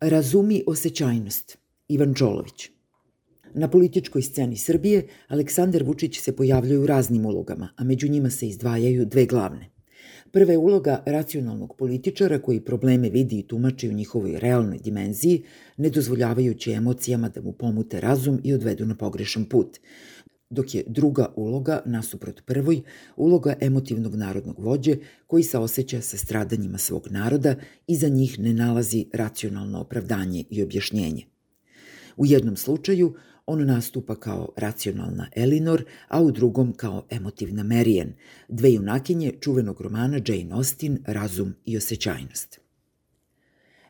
Razumi osjećajnost. Ivan Čolović. Na političkoj sceni Srbije Aleksandar Vučić se pojavljaju u raznim ulogama, a među njima se izdvajaju dve glavne. Prva je uloga racionalnog političara koji probleme vidi i tumači u njihovoj realnoj dimenziji, ne dozvoljavajući emocijama da mu pomute razum i odvedu na pogrešan put dok je druga uloga, nasuprot prvoj, uloga emotivnog narodnog vođe koji se osjeća sa stradanjima svog naroda i za njih ne nalazi racionalno opravdanje i objašnjenje. U jednom slučaju on nastupa kao racionalna Elinor, a u drugom kao emotivna Marian, dve junakinje čuvenog romana Jane Austen Razum i osjećajnost.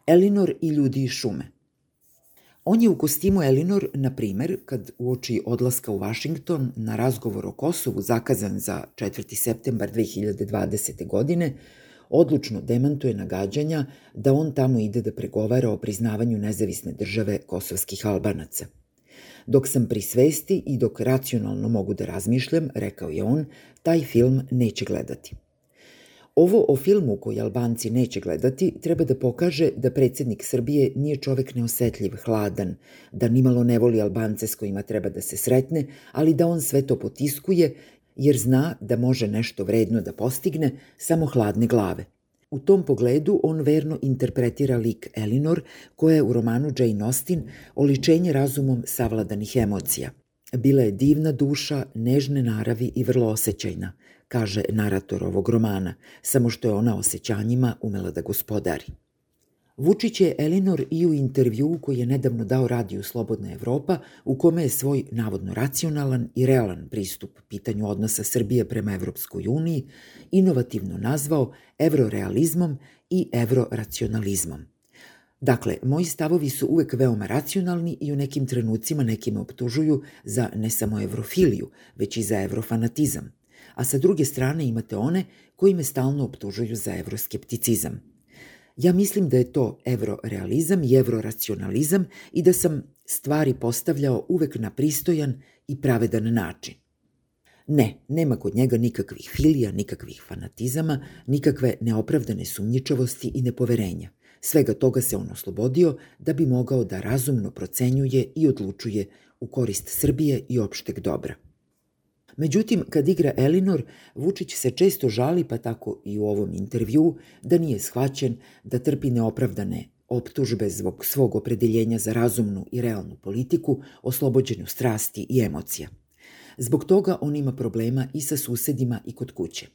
Elinor i ljudi iz šume On je u kostimu Elinor, na primer, kad uoči odlaska u Vašington na razgovor o Kosovu zakazan za 4. septembar 2020. godine, odlučno demantuje nagađanja da on tamo ide da pregovara o priznavanju nezavisne države kosovskih albanaca. Dok sam pri svesti i dok racionalno mogu da razmišljam, rekao je on, taj film neće gledati. Ovo o filmu koji Albanci neće gledati treba da pokaže da predsednik Srbije nije čovek neosetljiv, hladan, da nimalo ne voli Albance s kojima treba da se sretne, ali da on sve to potiskuje jer zna da može nešto vredno da postigne samo hladne glave. U tom pogledu on verno interpretira lik Elinor, koja je u romanu Jane Austen oličenje razumom savladanih emocija. Bila je divna duša, nežne naravi i vrlo osjećajna – kaže narator ovog romana, samo što je ona osjećanjima umela da gospodari. Vučić je Elinor i u intervju koji je nedavno dao radiju Slobodna Evropa, u kome je svoj navodno racionalan i realan pristup pitanju odnosa Srbije prema Evropskoj uniji inovativno nazvao evrorealizmom i evroracionalizmom. Dakle, moji stavovi su uvek veoma racionalni i u nekim trenucima nekima optužuju za ne samo evrofiliju, već i za evrofanatizam a sa druge strane imate one koji me stalno optužuju za evroskepticizam. Ja mislim da je to evrorealizam i evroracionalizam i da sam stvari postavljao uvek na pristojan i pravedan način. Ne, nema kod njega nikakvih filija, nikakvih fanatizama, nikakve neopravdane sumnjičavosti i nepoverenja. Svega toga se on oslobodio da bi mogao da razumno procenjuje i odlučuje u korist Srbije i opšteg dobra. Međutim, kad igra Elinor, Vučić se često žali, pa tako i u ovom intervju, da nije shvaćen, da trpi neopravdane optužbe zbog svog opredeljenja za razumnu i realnu politiku, oslobođenju strasti i emocija. Zbog toga on ima problema i sa susedima i kod kuće.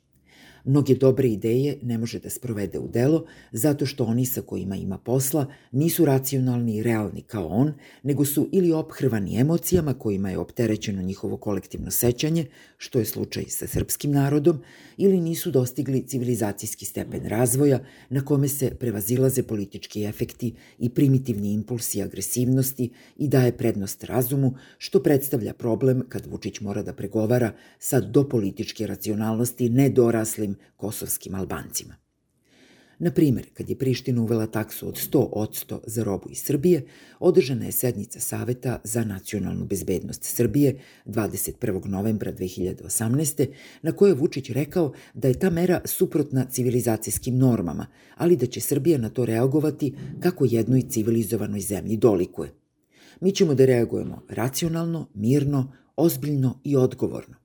Mnoge dobre ideje ne može da sprovede u delo zato što oni sa kojima ima posla nisu racionalni i realni kao on, nego su ili ophrvani emocijama kojima je opterećeno njihovo kolektivno sećanje, što je slučaj sa srpskim narodom, ili nisu dostigli civilizacijski stepen razvoja na kome se prevazilaze politički efekti i primitivni impulsi agresivnosti i daje prednost razumu, što predstavlja problem kad Vučić mora da pregovara sa do političke racionalnosti nedoraslim ostalim kosovskim Albancima. Na primer, kad je Priština uvela taksu od 100 od 100 za robu iz Srbije, održana je sednica Saveta za nacionalnu bezbednost Srbije 21. novembra 2018. na kojoj Vučić rekao da je ta mera suprotna civilizacijskim normama, ali da će Srbija na to reagovati kako jednoj civilizovanoj zemlji dolikuje. Mi ćemo da reagujemo racionalno, mirno, ozbiljno i odgovorno.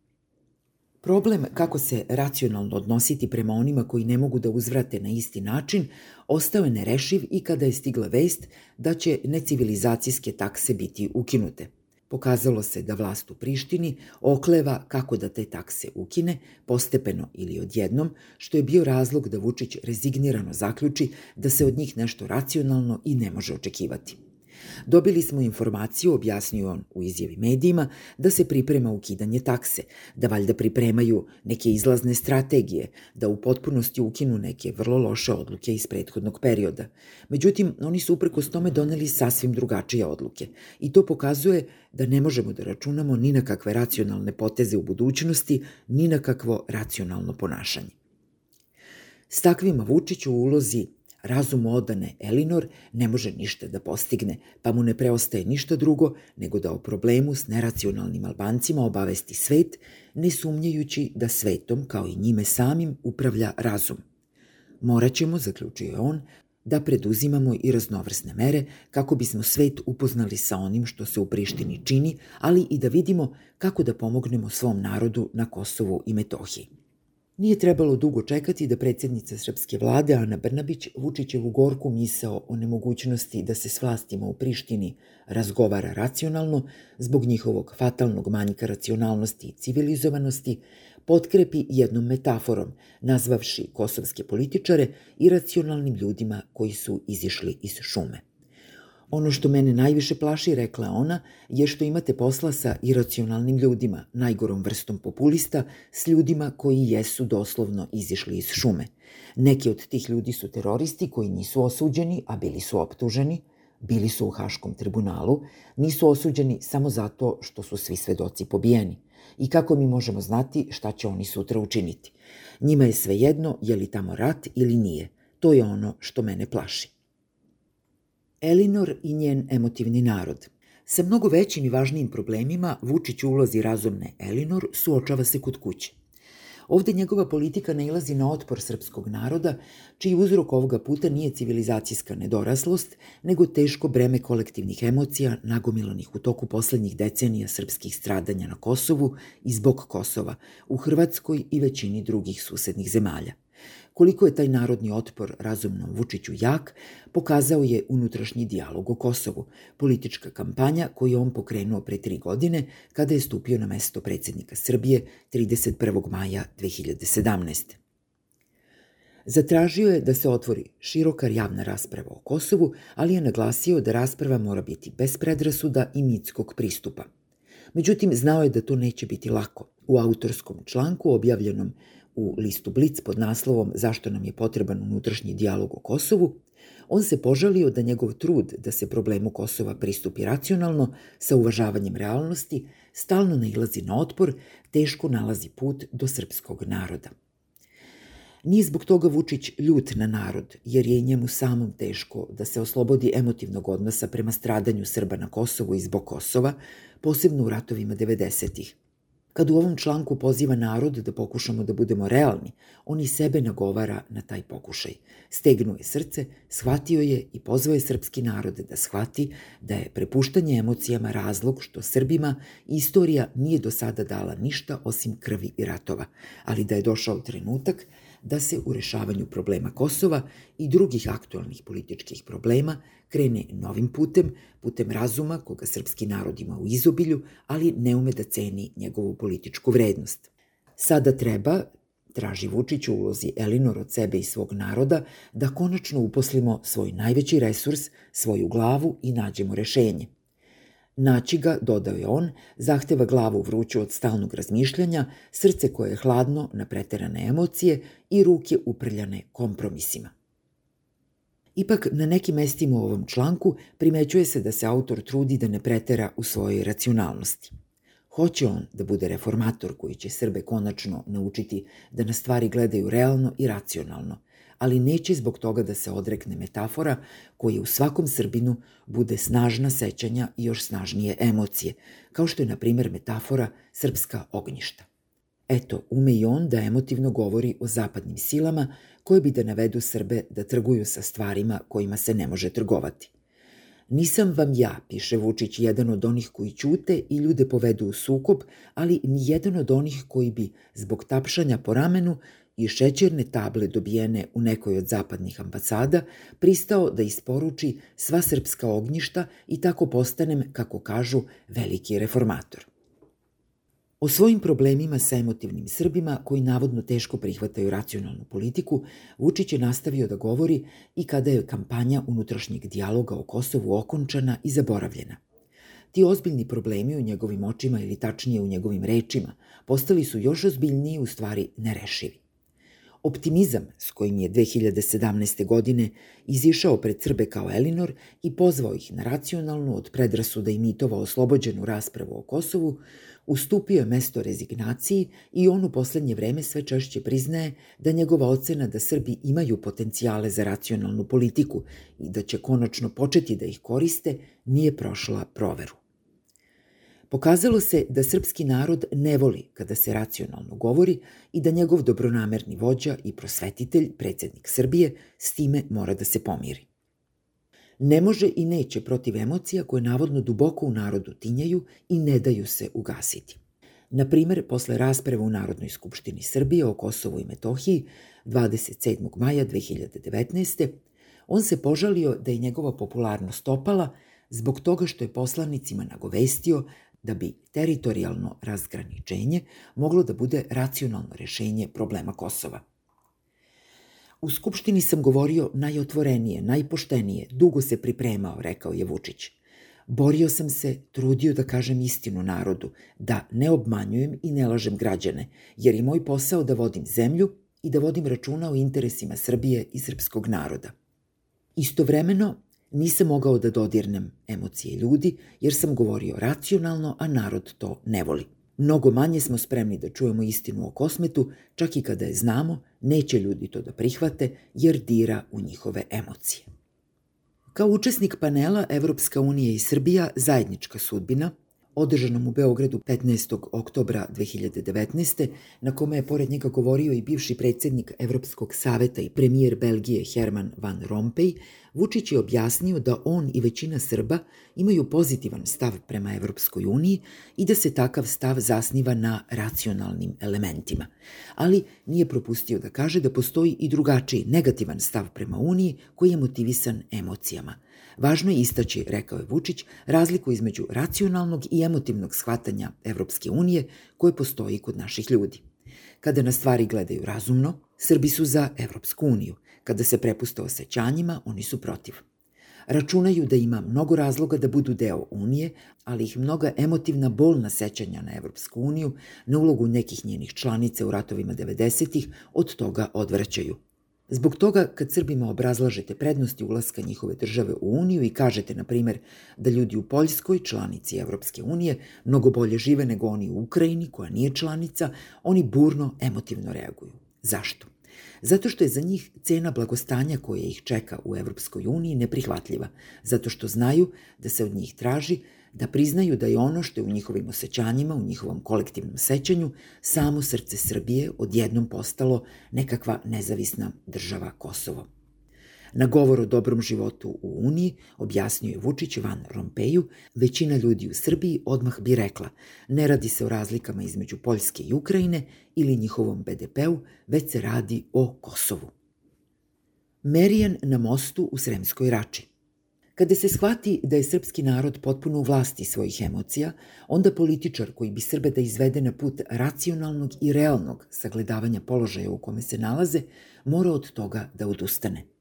Problem kako se racionalno odnositi prema onima koji ne mogu da uzvrate na isti način ostao je nerešiv i kada je stigla vest da će necivilizacijske takse biti ukinute. Pokazalo se da vlast u Prištini okleva kako da te takse ukine, postepeno ili odjednom, što je bio razlog da Vučić rezignirano zaključi da se od njih nešto racionalno i ne može očekivati. Dobili smo informaciju, objasnio on u izjavi medijima, da se priprema ukidanje takse, da valjda pripremaju neke izlazne strategije, da u potpunosti ukinu neke vrlo loše odluke iz prethodnog perioda. Međutim, oni su uprkos tome doneli sasvim drugačije odluke i to pokazuje da ne možemo da računamo ni na kakve racionalne poteze u budućnosti, ni na kakvo racionalno ponašanje. S takvima Vučić u ulozi Razum odane Elinor ne može ništa da postigne, pa mu ne preostaje ništa drugo nego da o problemu s neracionalnim Albancima obavesti svet, ne sumnjajući da svetom, kao i njime samim, upravlja razum. Moraćemo, zaključuje on, da preduzimamo i raznovrsne mere kako bismo svet upoznali sa onim što se u Prištini čini, ali i da vidimo kako da pomognemo svom narodu na Kosovu i Metohiji. Nije trebalo dugo čekati da predsjednica srpske vlade Ana Brnabić Vučićevu gorku misao o nemogućnosti da se s vlastima u Prištini razgovara racionalno zbog njihovog fatalnog manjka racionalnosti i civilizovanosti, potkrepi jednom metaforom, nazvavši kosovske političare iracionalnim ljudima koji su izišli iz šume. Ono što mene najviše plaši, rekla ona, je što imate posla sa iracionalnim ljudima, najgorom vrstom populista, s ljudima koji jesu doslovno izišli iz šume. Neki od tih ljudi su teroristi koji nisu osuđeni, a bili su optuženi, bili su u Haškom tribunalu, nisu osuđeni samo zato što su svi svedoci pobijeni. I kako mi možemo znati šta će oni sutra učiniti? Njima je svejedno je li tamo rat ili nije. To je ono što mene plaši. Elinor i njen emotivni narod. Sa mnogo većim i važnijim problemima Vučić u ulozi razumne Elinor suočava se kod kuće. Ovde njegova politika nailazi na otpor srpskog naroda, čiji uzrok ovoga puta nije civilizacijska nedoraslost, nego teško breme kolektivnih emocija nagomilanih u toku poslednjih decenija srpskih stradanja na Kosovu i zbog Kosova, u Hrvatskoj i većini drugih susednih zemalja. Koliko je taj narodni otpor razumnom Vučiću jak, pokazao je unutrašnji dijalog o Kosovu, politička kampanja koju on pokrenuo pre tri godine kada je stupio na mesto predsednika Srbije 31. maja 2017. Zatražio je da se otvori široka javna rasprava o Kosovu, ali je naglasio da rasprava mora biti bez predrasuda i mitskog pristupa. Međutim, znao je da to neće biti lako. U autorskom članku objavljenom u listu Blic pod naslovom Zašto nam je potreban unutrašnji dijalog o Kosovu, on se požalio da njegov trud da se problemu Kosova pristupi racionalno, sa uvažavanjem realnosti, stalno nailazi na otpor, teško nalazi put do srpskog naroda. Nije zbog toga Vučić ljut na narod, jer je njemu samom teško da se oslobodi emotivnog odnosa prema stradanju Srba na Kosovu i zbog Kosova, posebno u ratovima 90-ih. Kad u ovom članku poziva narod da pokušamo da budemo realni, on i sebe nagovara na taj pokušaj. Stegnuo je srce, shvatio je i pozvao je srpski narod da shvati da je prepuštanje emocijama razlog što Srbima istorija nije do sada dala ništa osim krvi i ratova, ali da je došao trenutak da se u rešavanju problema Kosova i drugih aktualnih političkih problema krene novim putem, putem razuma koga srpski narod ima u izobilju, ali ne ume da ceni njegovu političku vrednost. Sada treba, traži Vučić u ulozi Elinor od sebe i svog naroda, da konačno uposlimo svoj najveći resurs, svoju glavu i nađemo rešenje. Naći ga, dodao je on, zahteva glavu vruću od stalnog razmišljanja, srce koje je hladno na preterane emocije i ruke uprljane kompromisima. Ipak, na nekim mestima u ovom članku primećuje se da se autor trudi da ne pretera u svojoj racionalnosti. Hoće on da bude reformator koji će Srbe konačno naučiti da na stvari gledaju realno i racionalno, ali neće zbog toga da se odrekne metafora koja u svakom Srbinu bude snažna sećanja i još snažnije emocije, kao što je, na primer, metafora srpska ognjišta. Eto, ume i on da emotivno govori o zapadnim silama koje bi da navedu Srbe da trguju sa stvarima kojima se ne može trgovati. Nisam vam ja, piše Vučić, jedan od onih koji ćute i ljude povedu u sukob, ali ni jedan od onih koji bi, zbog tapšanja po ramenu i šećerne table dobijene u nekoj od zapadnih ambasada, pristao da isporuči sva srpska ognjišta i tako postanem, kako kažu, veliki reformator. O svojim problemima sa emotivnim Srbima, koji navodno teško prihvataju racionalnu politiku, Vučić je nastavio da govori i kada je kampanja unutrašnjeg dijaloga o Kosovu okončana i zaboravljena. Ti ozbiljni problemi u njegovim očima ili tačnije u njegovim rečima postali su još ozbiljniji, u stvari nerešivi. Optimizam s kojim je 2017. godine izišao pred Srbe kao Elinor i pozvao ih na racionalnu od predrasuda i mitova oslobođenu raspravu o Kosovu, ustupio je mesto rezignaciji i on u poslednje vreme sve češće priznaje da njegova ocena da Srbi imaju potencijale za racionalnu politiku i da će konačno početi da ih koriste nije prošla proveru. Pokazalo se da srpski narod ne voli kada se racionalno govori i da njegov dobronamerni vođa i prosvetitelj, predsednik Srbije, s time mora da se pomiri. Ne može i neće protiv emocija koje navodno duboko u narodu tinjaju i ne daju se ugasiti. Na primer, posle rasprave u Narodnoj skupštini Srbije o Kosovu i Metohiji 27. maja 2019. on se požalio da je njegova popularnost opala zbog toga što je poslanicima nagovestio da bi teritorijalno razgraničenje moglo da bude racionalno rešenje problema Kosova. U Skupštini sam govorio najotvorenije, najpoštenije, dugo se pripremao, rekao je Vučić. Borio sam se, trudio da kažem istinu narodu, da ne obmanjujem i ne lažem građane, jer je moj posao da vodim zemlju i da vodim računa o interesima Srbije i srpskog naroda. Istovremeno, nisam mogao da dodirnem emocije ljudi, jer sam govorio racionalno, a narod to ne voli. Mnogo manje smo spremni da čujemo istinu o kosmetu, čak i kada je znamo, neće ljudi to da prihvate, jer dira u njihove emocije. Kao učesnik panela Evropska unija i Srbija zajednička sudbina, održanom u Beogradu 15. oktobra 2019. na kome je pored njega govorio i bivši predsednik Evropskog saveta i premijer Belgije Herman Van Rompuy, Vučić je objasnio da on i većina Srba imaju pozitivan stav prema Evropskoj uniji i da se takav stav zasniva na racionalnim elementima. Ali nije propustio da kaže da postoji i drugačiji negativan stav prema uniji koji je motivisan emocijama. Važno je istaći, rekao je Vučić, razliku između racionalnog i emotivnog shvatanja Evropske unije koje postoji kod naših ljudi. Kada na stvari gledaju razumno, Srbi su za Evropsku uniju. Kada se prepuste osjećanjima, oni su protiv. Računaju da ima mnogo razloga da budu deo Unije, ali ih mnoga emotivna bolna sećanja na Evropsku uniju, na ulogu nekih njenih članica u ratovima 90-ih, od toga odvraćaju. Zbog toga, kad Srbima obrazlažete prednosti ulaska njihove države u Uniju i kažete, na primer, da ljudi u Poljskoj, članici Evropske unije, mnogo bolje žive nego oni u Ukrajini, koja nije članica, oni burno emotivno reaguju. Zašto? Zato što je za njih cena blagostanja koja ih čeka u Evropskoj uniji neprihvatljiva, zato što znaju da se od njih traži da priznaju da je ono što je u njihovim osjećanjima, u njihovom kolektivnom sećanju, samo srce Srbije odjednom postalo nekakva nezavisna država Kosovo. Na govor o dobrom životu u Uniji, objasnio je Vučić Van Rompeju, većina ljudi u Srbiji odmah bi rekla ne radi se o razlikama između Poljske i Ukrajine ili njihovom BDP-u, već se radi o Kosovu. Merijan na mostu u Sremskoj Rači. Kada se shvati da je srpski narod potpuno u vlasti svojih emocija, onda političar koji bi Srbe da izvede na put racionalnog i realnog sagledavanja položaja u kome se nalaze, mora od toga da odustane –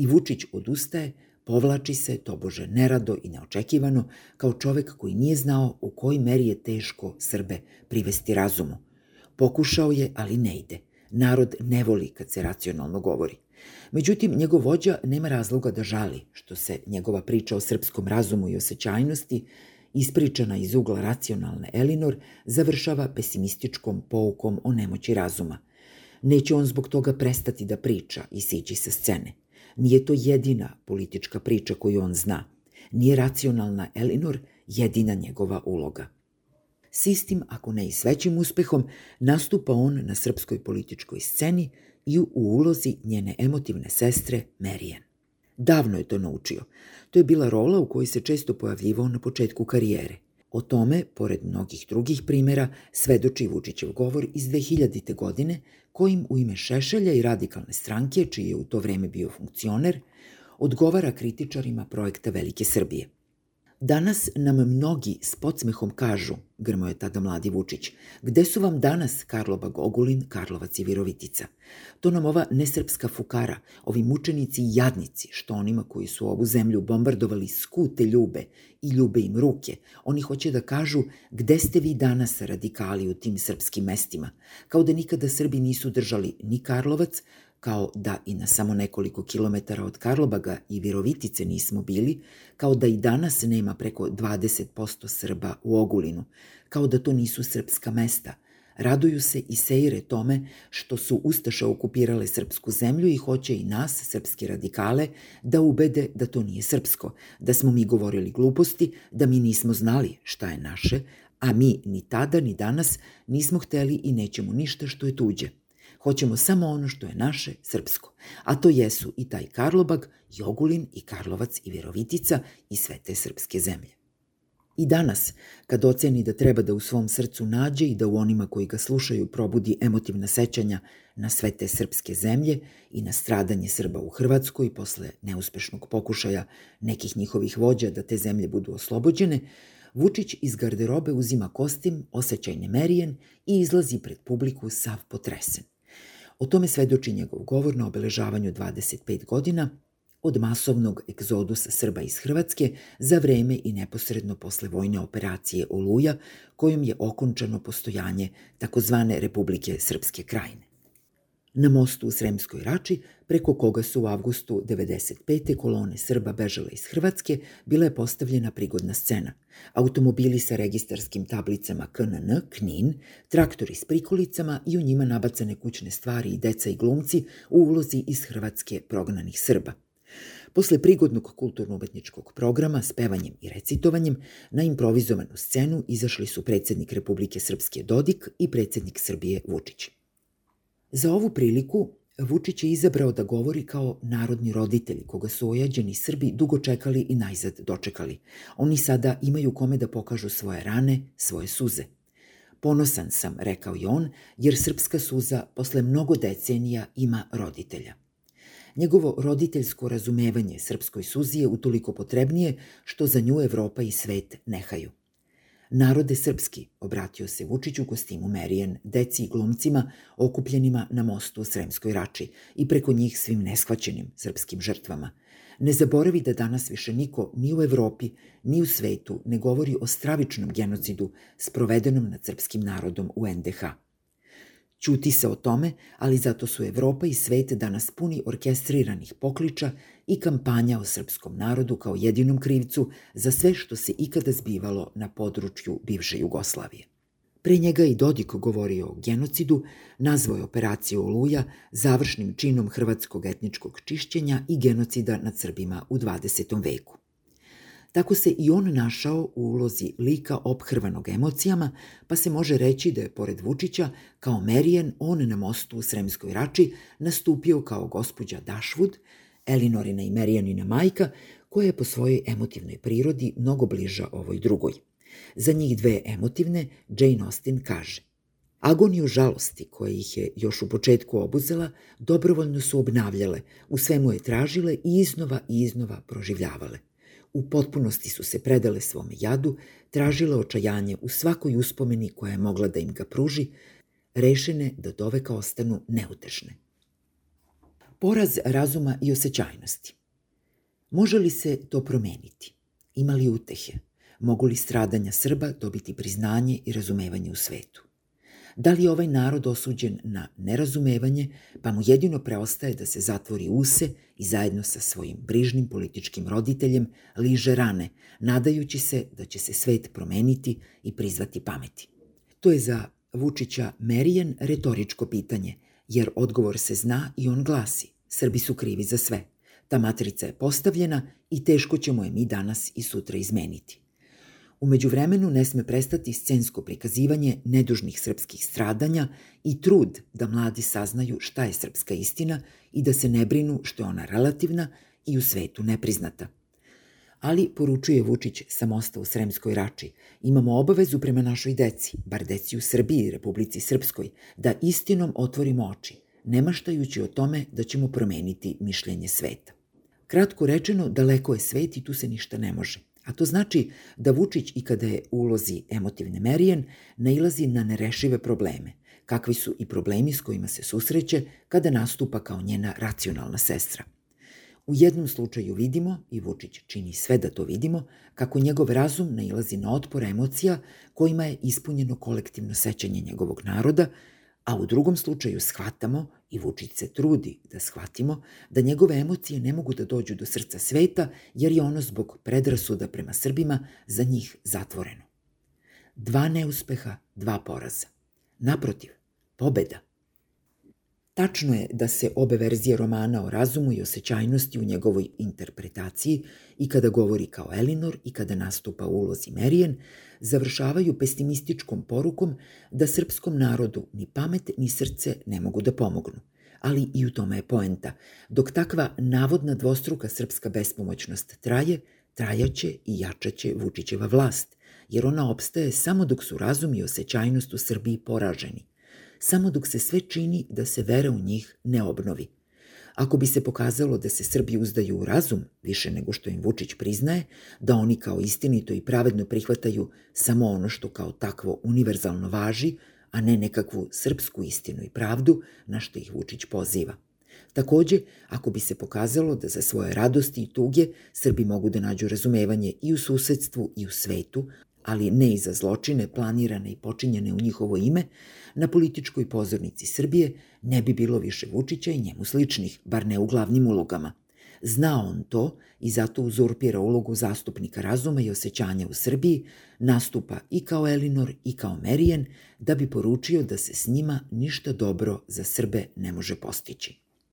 i Vučić odustaje, povlači se, tobože nerado i neočekivano, kao čovek koji nije znao u kojoj meri je teško Srbe privesti razumu. Pokušao je, ali ne ide. Narod ne voli kad se racionalno govori. Međutim, njegov vođa nema razloga da žali što se njegova priča o srpskom razumu i osjećajnosti, ispričana iz ugla racionalne Elinor, završava pesimističkom poukom o nemoći razuma. Neće on zbog toga prestati da priča i sići sa scene. Nije to jedina politička priča koju on zna. Nije racionalna Elinor jedina njegova uloga. S istim, ako ne i s većim uspehom, nastupa on na srpskoj političkoj sceni i u ulozi njene emotivne sestre Marijan. Davno je to naučio. To je bila rola u kojoj se često pojavljivao na početku karijere – O tome, pored mnogih drugih primera, svedoči Vučićev govor iz 2000. godine, kojim u ime Šešelja i radikalne stranke, čiji je u to vreme bio funkcioner, odgovara kritičarima projekta Velike Srbije – Danas nam mnogi s podsmehom kažu, grmo je tada mladi Vučić, gde su vam danas Karloba Gogulin, Karlovac i Virovitica? To nam ova nesrpska fukara, ovi mučenici i jadnici, što onima koji su ovu zemlju bombardovali skute ljube i ljube im ruke, oni hoće da kažu gde ste vi danas radikali u tim srpskim mestima, kao da nikada Srbi nisu držali ni Karlovac, kao da i na samo nekoliko kilometara od Karlobaga i Virovitice nismo bili, kao da i danas nema preko 20% Srba u Ogulinu, kao da to nisu srpska mesta. Raduju se i sejre tome što su Ustaše okupirale srpsku zemlju i hoće i nas, srpske radikale, da ubede da to nije srpsko, da smo mi govorili gluposti, da mi nismo znali šta je naše, A mi ni tada ni danas nismo hteli i nećemo ništa što je tuđe. Hoćemo samo ono što je naše, srpsko. A to jesu i taj Karlobag, i Ogulin, i Karlovac, i Verovitica, i sve te srpske zemlje. I danas, kad oceni da treba da u svom srcu nađe i da u onima koji ga slušaju probudi emotivna sećanja na sve te srpske zemlje i na stradanje Srba u Hrvatskoj posle neuspešnog pokušaja nekih njihovih vođa da te zemlje budu oslobođene, Vučić iz garderobe uzima kostim, osjećaj nemerijen i izlazi pred publiku sav potresen. O tome svedoči njegov govor na obeležavanju 25 godina od masovnog egzodusa Srba iz Hrvatske za vreme i neposredno posle vojne operacije Oluja, kojom je okončano postojanje takozvane Republike Srpske krajine. Na mostu u Sremskoj Rači, preko koga su u avgustu 95. kolone Srba bežale iz Hrvatske, bila je postavljena prigodna scena. Automobili sa registarskim tablicama KNN, KNIN, traktori s prikolicama i u njima nabacane kućne stvari i deca i glumci u ulozi iz Hrvatske prognanih Srba. Posle prigodnog kulturno-umetničkog programa s pevanjem i recitovanjem, na improvizovanu scenu izašli su predsednik Republike Srpske Dodik i predsednik Srbije Vučić. Za ovu priliku Vučić je izabrao da govori kao narodni roditelji, koga su ojađeni Srbi dugo čekali i najzad dočekali. Oni sada imaju kome da pokažu svoje rane, svoje suze. Ponosan sam, rekao i on, jer srpska suza posle mnogo decenija ima roditelja. Njegovo roditeljsko razumevanje srpskoj suzi je utoliko potrebnije što za nju Evropa i svet nehaju. Narode srpski, obratio se Vučić u kostimu Merijen, deci i glumcima okupljenima na mostu u Sremskoj rači i preko njih svim neshvaćenim srpskim žrtvama. Ne zaboravi da danas više niko ni u Evropi, ni u svetu ne govori o stravičnom genocidu sprovedenom nad srpskim narodom u NDH. Ćuti se o tome, ali zato su Evropa i svet danas puni orkestriranih pokliča i kampanja o srpskom narodu kao jedinom krivcu za sve što se ikada zbivalo na području bivše Jugoslavije. Pre njega i Dodik govorio o genocidu, nazvao je operaciju Oluja završnim činom hrvatskog etničkog čišćenja i genocida nad Srbima u 20. veku. Tako se i on našao u ulozi lika ophrvanog emocijama, pa se može reći da je pored Vučića, kao Merijen, on na mostu u Sremskoj rači nastupio kao gospođa Dašvud, Elinorina i Merijanina majka, koja je po svojoj emotivnoj prirodi mnogo bliža ovoj drugoj. Za njih dve emotivne, Jane Austen kaže Agoniju žalosti koje ih je još u početku obuzela, dobrovoljno su obnavljale, u svemu je tražile i iznova i iznova proživljavale. U potpunosti su se predale svome jadu, tražile očajanje u svakoj uspomeni koja je mogla da im ga pruži, rešene da doveka ostanu neutešne. Poraz razuma i osjećajnosti. Može li se to promeniti? Ima li utehe? Mogu li stradanja Srba dobiti priznanje i razumevanje u svetu? Da li je ovaj narod osuđen na nerazumevanje, pa mu jedino preostaje da se zatvori use i zajedno sa svojim brižnim političkim roditeljem liže rane, nadajući se da će se svet promeniti i prizvati pameti. To je za Vučića Merijen retoričko pitanje, jer odgovor se zna i on glasi – Srbi su krivi za sve. Ta matrica je postavljena i teško ćemo je mi danas i sutra izmeniti. Umeđu vremenu ne sme prestati scensko prikazivanje nedužnih srpskih stradanja i trud da mladi saznaju šta je srpska istina i da se ne brinu što je ona relativna i u svetu nepriznata. Ali, poručuje Vučić sa mosta u Sremskoj rači, imamo obavezu prema našoj deci, bar deci u Srbiji Republici Srpskoj, da istinom otvorimo oči, nemaštajući o tome da ćemo promeniti mišljenje sveta. Kratko rečeno, daleko je svet i tu se ništa ne može. A to znači da Vučić i kada je ulozi emotivne Merijen nailazi na nerešive probleme, kakvi su i problemi s kojima se susreće kada nastupa kao njena racionalna sestra. U jednom slučaju vidimo, i Vučić čini sve da to vidimo, kako njegov razum nailazi na otpor emocija kojima je ispunjeno kolektivno sećanje njegovog naroda, a u drugom slučaju shvatamo i Vučić se trudi da shvatimo da njegove emocije ne mogu da dođu do srca sveta jer je ono zbog predrasuda prema Srbima za njih zatvoreno. Dva neuspeha, dva poraza. Naprotiv, pobeda. Tačno je da se obe verzije romana o razumu i osjećajnosti u njegovoj interpretaciji i kada govori kao Elinor i kada nastupa u ulozi Merijen, završavaju pesimističkom porukom da srpskom narodu ni pamet ni srce ne mogu da pomognu. Ali i u tome je poenta. Dok takva navodna dvostruka srpska bespomoćnost traje, trajaće i jačaće Vučićeva vlast, jer ona opstaje samo dok su razum i osjećajnost u Srbiji poraženi samo dok se sve čini da se vera u njih ne obnovi. Ako bi se pokazalo da se Srbi uzdaju u razum, više nego što im Vučić priznaje, da oni kao istinito i pravedno prihvataju samo ono što kao takvo univerzalno važi, a ne nekakvu srpsku istinu i pravdu na što ih Vučić poziva. Takođe, ako bi se pokazalo da za svoje radosti i tuge Srbi mogu da nađu razumevanje i u susedstvu i u svetu, ali ne i za zločine planirane i počinjene u njihovo ime, na političkoj pozornici Srbije ne bi bilo više Vučića i njemu sličnih, bar ne u glavnim ulogama. Zna on to i zato uzurpira ulogu zastupnika razuma i osjećanja u Srbiji, nastupa i kao Elinor i kao Merijen, da bi poručio da se s njima ništa dobro za Srbe ne može postići.